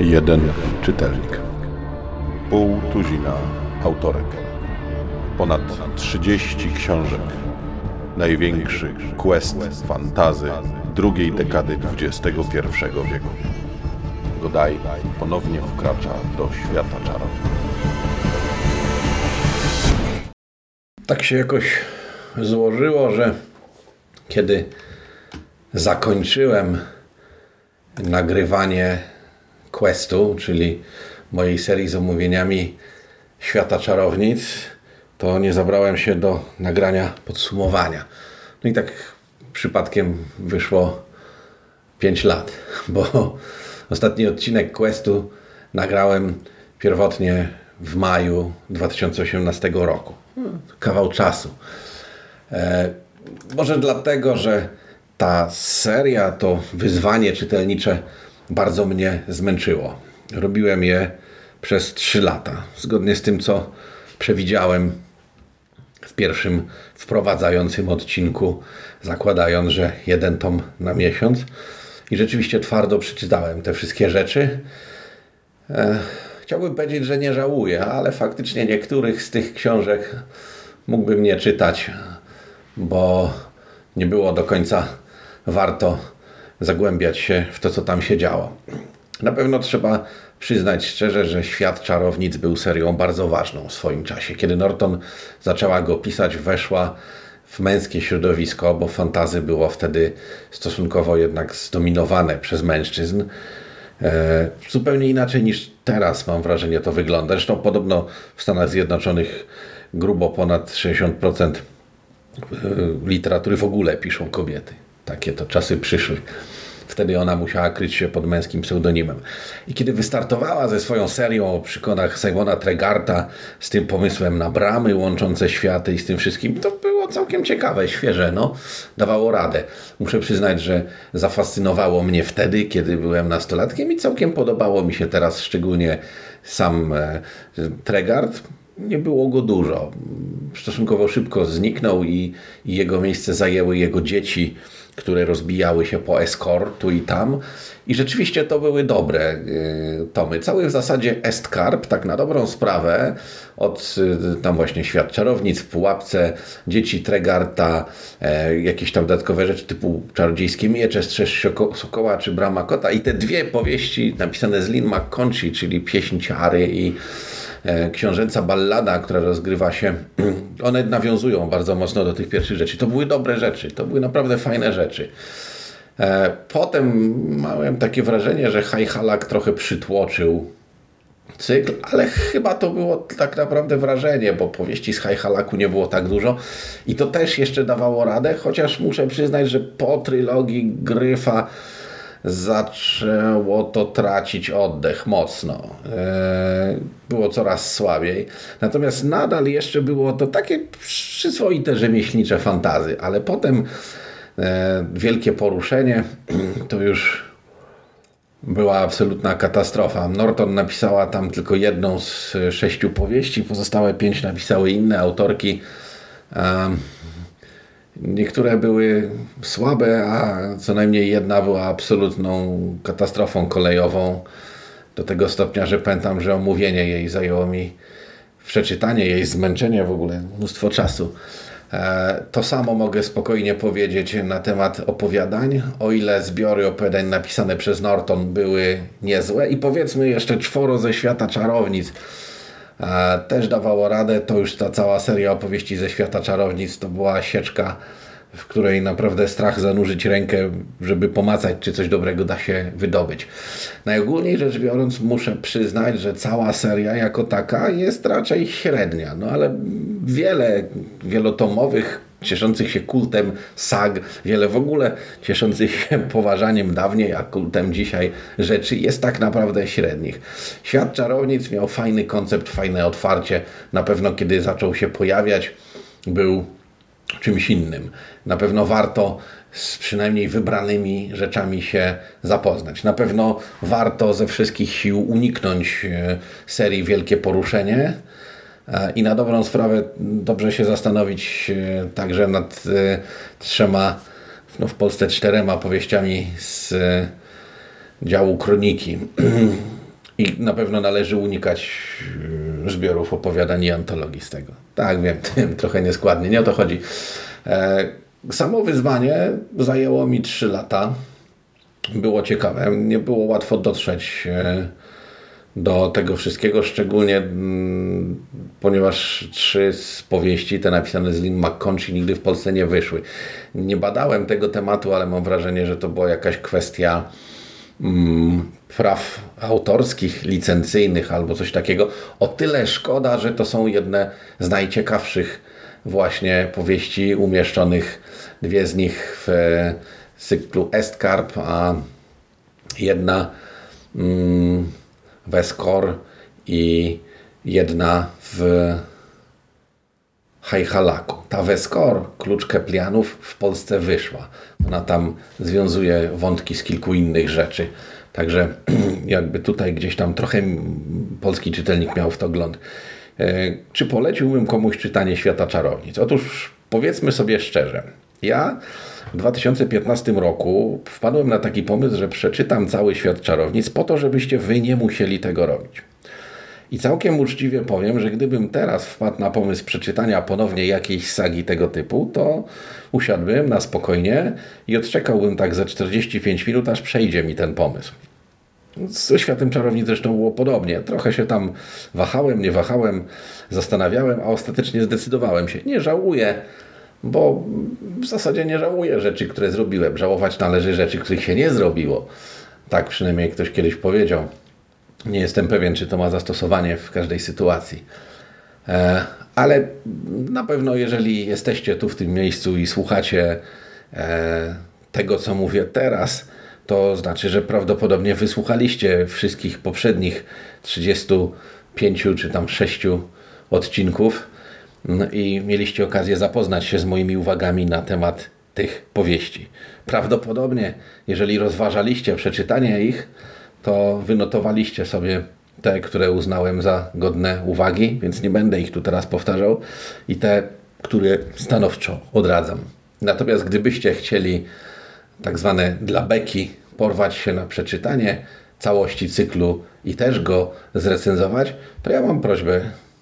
Jeden czytelnik. Pół tuzina autorek. Ponad 30 książek. Największy quest fantazy drugiej dekady XXI wieku. Godaj ponownie wkracza do świata czarów. Tak się jakoś złożyło, że kiedy zakończyłem nagrywanie questu, czyli mojej serii z omówieniami Świata Czarownic, to nie zabrałem się do nagrania podsumowania. No i tak przypadkiem wyszło 5 lat, bo ostatni odcinek questu nagrałem pierwotnie w maju 2018 roku. Kawał czasu. E, może dlatego, że ta seria, to wyzwanie czytelnicze bardzo mnie zmęczyło. Robiłem je przez 3 lata, zgodnie z tym, co przewidziałem w pierwszym wprowadzającym odcinku, zakładając, że jeden tom na miesiąc. I rzeczywiście twardo przeczytałem te wszystkie rzeczy. E, chciałbym powiedzieć, że nie żałuję, ale faktycznie niektórych z tych książek mógłbym nie czytać, bo nie było do końca warto zagłębiać się w to, co tam się działo. Na pewno trzeba przyznać szczerze, że Świat Czarownic był serią bardzo ważną w swoim czasie. Kiedy Norton zaczęła go pisać, weszła w męskie środowisko, bo fantazy było wtedy stosunkowo jednak zdominowane przez mężczyzn. E, zupełnie inaczej niż teraz, mam wrażenie, to wygląda. Zresztą podobno w Stanach Zjednoczonych grubo ponad 60% e, literatury w ogóle piszą kobiety. Takie to czasy przyszły. Wtedy ona musiała kryć się pod męskim pseudonimem. I kiedy wystartowała ze swoją serią o przykonach Simona Tregarta z tym pomysłem na bramy łączące światy i z tym wszystkim, to było całkiem ciekawe, świeże, no. Dawało radę. Muszę przyznać, że zafascynowało mnie wtedy, kiedy byłem nastolatkiem i całkiem podobało mi się teraz, szczególnie sam e, Tregart nie było go dużo. Stosunkowo szybko zniknął i, i, jego miejsce zajęły jego dzieci które rozbijały się po Escort tu i tam. I rzeczywiście to były dobre y, tomy. Cały w zasadzie Estcarp, tak na dobrą sprawę, od y, tam właśnie Świat Czarownic w Pułapce, Dzieci Tregarta, e, jakieś tam dodatkowe rzeczy typu Czarodziejskie Miecze, Strzeż Sokoła czy Brama Kota i te dwie powieści napisane z Lin McConchy, czyli Pieśń Ciary i książęca ballada, która rozgrywa się, one nawiązują bardzo mocno do tych pierwszych rzeczy. To były dobre rzeczy, to były naprawdę fajne rzeczy. E, potem miałem takie wrażenie, że Hajhalak trochę przytłoczył cykl, ale chyba to było tak naprawdę wrażenie, bo powieści z Hajhalaku nie było tak dużo i to też jeszcze dawało radę, chociaż muszę przyznać, że po trylogii Gryfa zaczęło to tracić oddech mocno. E, było coraz słabiej. Natomiast nadal jeszcze było to takie przyzwoite rzemieślnicze fantazy, ale potem e, wielkie poruszenie to już była absolutna katastrofa. Norton napisała tam tylko jedną z sześciu powieści, pozostałe pięć napisały inne autorki. Niektóre były słabe, a co najmniej jedna była absolutną katastrofą kolejową. Do tego stopnia, że pamiętam, że omówienie jej zajęło mi przeczytanie jej, zmęczenie w ogóle, mnóstwo czasu. E, to samo mogę spokojnie powiedzieć na temat opowiadań, o ile zbiory opowiadań napisane przez Norton były niezłe i powiedzmy jeszcze czworo ze świata czarownic też dawało radę. To już ta cała seria opowieści ze świata czarownic to była sieczka, w której naprawdę strach zanurzyć rękę, żeby pomacać, czy coś dobrego da się wydobyć. Najogólniej rzecz biorąc, muszę przyznać, że cała seria jako taka jest raczej średnia, no ale wiele wielotomowych cieszących się kultem sag, wiele w ogóle cieszących się poważaniem dawniej, a kultem dzisiaj rzeczy jest tak naprawdę średnich. Świat czarownic miał fajny koncept, fajne otwarcie. Na pewno kiedy zaczął się pojawiać, był czymś innym. Na pewno warto z przynajmniej wybranymi rzeczami się zapoznać. Na pewno warto ze wszystkich sił uniknąć e, serii Wielkie Poruszenie, I na dobrą sprawę dobrze się zastanowić e, także nad e, trzema no, w Polsce czterema powieściami z działu kroniki. I na pewno należy unikać e, zbiorów opowiadań i antologii z tego. Tak, wiem, tym trochę nieskładnie, nie o to chodzi. E, samo wyzwanie zajęło mi 3 lata. Było ciekawe, nie było łatwo dotrzeć e, do tego wszystkiego, szczególnie mm, ponieważ trzy z powieści, te napisane z Lynn McConchy, nigdy w Polsce nie wyszły. Nie badałem tego tematu, ale mam wrażenie, że to była jakaś kwestia mm, praw autorskich, licencyjnych albo coś takiego. O tyle szkoda, że to są jedne z najciekawszych właśnie powieści umieszczonych, dwie z nich w cyklu Estcarp, a jedna mm, w i jedna w Hajhalaku. Ta Weskor, klucz Keplianów, w Polsce wyszła. Ona tam związuje wątki z kilku innych rzeczy. Także jakby tutaj gdzieś tam trochę polski czytelnik miał w to gląd. E, czy poleciłbym komuś czytanie Świata Czarownic? Otóż powiedzmy sobie szczerze. Ja w 2015 roku wpadłem na taki pomysł, że przeczytam cały Świat Czarownic po to, żebyście wy nie musieli tego robić. I całkiem uczciwie powiem, że gdybym teraz wpadł na pomysł przeczytania ponownie jakiejś sagi tego typu, to usiadłbym na spokojnie i odczekałbym tak ze 45 minut, aż przejdzie mi ten pomysł. Ze Światem Czarownic zresztą było podobnie. Trochę się tam wahałem, nie wahałem, zastanawiałem, a ostatecznie zdecydowałem się. Nie żałuję, bo w zasadzie nie żałuję rzeczy, które zrobiłem. Żałować należy rzeczy, których się nie zrobiło. Tak przynajmniej ktoś kiedyś powiedział. Nie jestem pewien, czy to ma zastosowanie w każdej sytuacji. E, ale na pewno, jeżeli jesteście tu w tym miejscu i słuchacie e, tego, co mówię teraz, to znaczy, że prawdopodobnie wysłuchaliście wszystkich poprzednich 35 czy tam 6 odcinków i mieliście okazję zapoznać się z moimi uwagami na temat tych powieści. Prawdopodobnie, jeżeli rozważaliście przeczytanie ich, to wynotowaliście sobie te, które uznałem za godne uwagi, więc nie będę ich tu teraz powtarzał, i te, które stanowczo odradzam. Natomiast gdybyście chcieli tak zwane dla beki porwać się na przeczytanie całości cyklu i też go zrecenzować, to ja mam prośbę,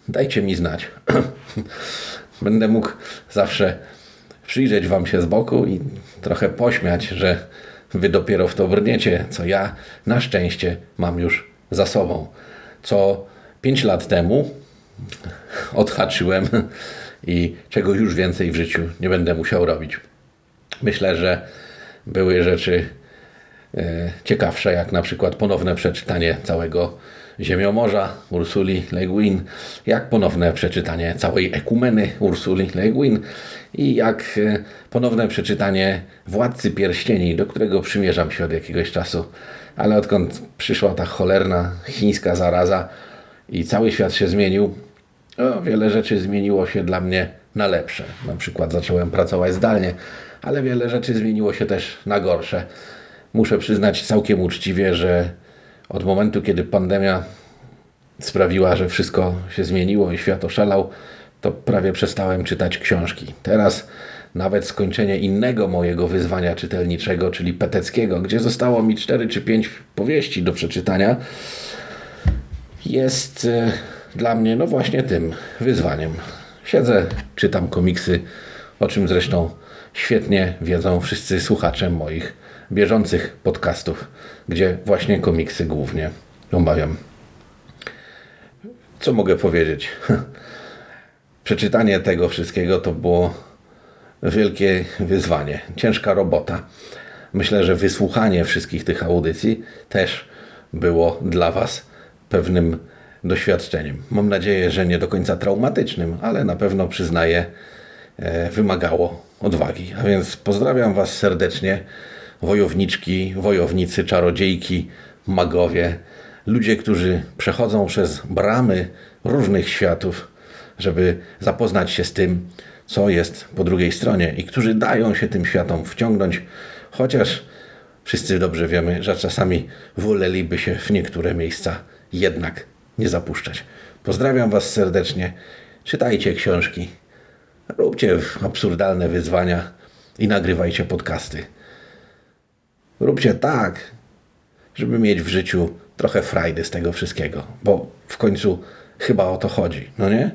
dajcie mi znać. Będę mógł zawsze przyjrzeć Wam się z boku i trochę pośmiać, że Wy dopiero w to brniecie, co ja na szczęście mam już za sobą. Co 5 lat temu odhaczyłem i czego już więcej w życiu nie będę musiał robić. Myślę, że były rzeczy e, ciekawsze, jak na przykład ponowne przeczytanie całego Ziemiomorza Ursuli Le Guin, jak ponowne przeczytanie całej ekumeny Ursuli Le Guin i jak e, ponowne przeczytanie Władcy Pierścieni, do którego przymierzam się od jakiegoś czasu. Ale odkąd przyszła ta cholerna chińska zaraza i cały świat się zmienił, o, wiele rzeczy zmieniło się dla mnie na lepsze. Na przykład zacząłem pracować zdalnie, ale wiele rzeczy zmieniło się też na gorsze. Muszę przyznać całkiem uczciwie, że od momentu, kiedy pandemia sprawiła, że wszystko się zmieniło i świat oszalał, to prawie przestałem czytać książki. Teraz nawet skończenie innego mojego wyzwania czytelniczego, czyli peteckiego, gdzie zostało mi 4 czy 5 powieści do przeczytania, jest e, dla mnie no właśnie tym wyzwaniem. Siedzę, czytam komiksy, o czym zresztą świetnie wiedzą wszyscy słuchacze moich bieżących podcastów, gdzie właśnie komiksy głównie omawiam. Co mogę powiedzieć? Przeczytanie tego wszystkiego to było wielkie wyzwanie, ciężka robota. Myślę, że wysłuchanie wszystkich tych audycji też było dla Was pewnym doświadczeniem. Mam nadzieję, że nie do końca traumatycznym, ale na pewno przyznaję, e, wymagało odwagi. A więc pozdrawiam Was serdecznie wojowniczki, wojownicy, czarodziejki, magowie, ludzie, którzy przechodzą przez bramy różnych światów, żeby zapoznać się z tym, co jest po drugiej stronie i którzy dają się tym światom wciągnąć, chociaż wszyscy dobrze wiemy, że czasami woleliby się w niektóre miejsca jednak nie zapuszczać. Pozdrawiam Was serdecznie, czytajcie książki, róbcie absurdalne wyzwania, i nagrywajcie podcasty. Róbcie tak, żeby mieć w życiu trochę frajdy z tego wszystkiego, bo w końcu chyba o to chodzi, no nie?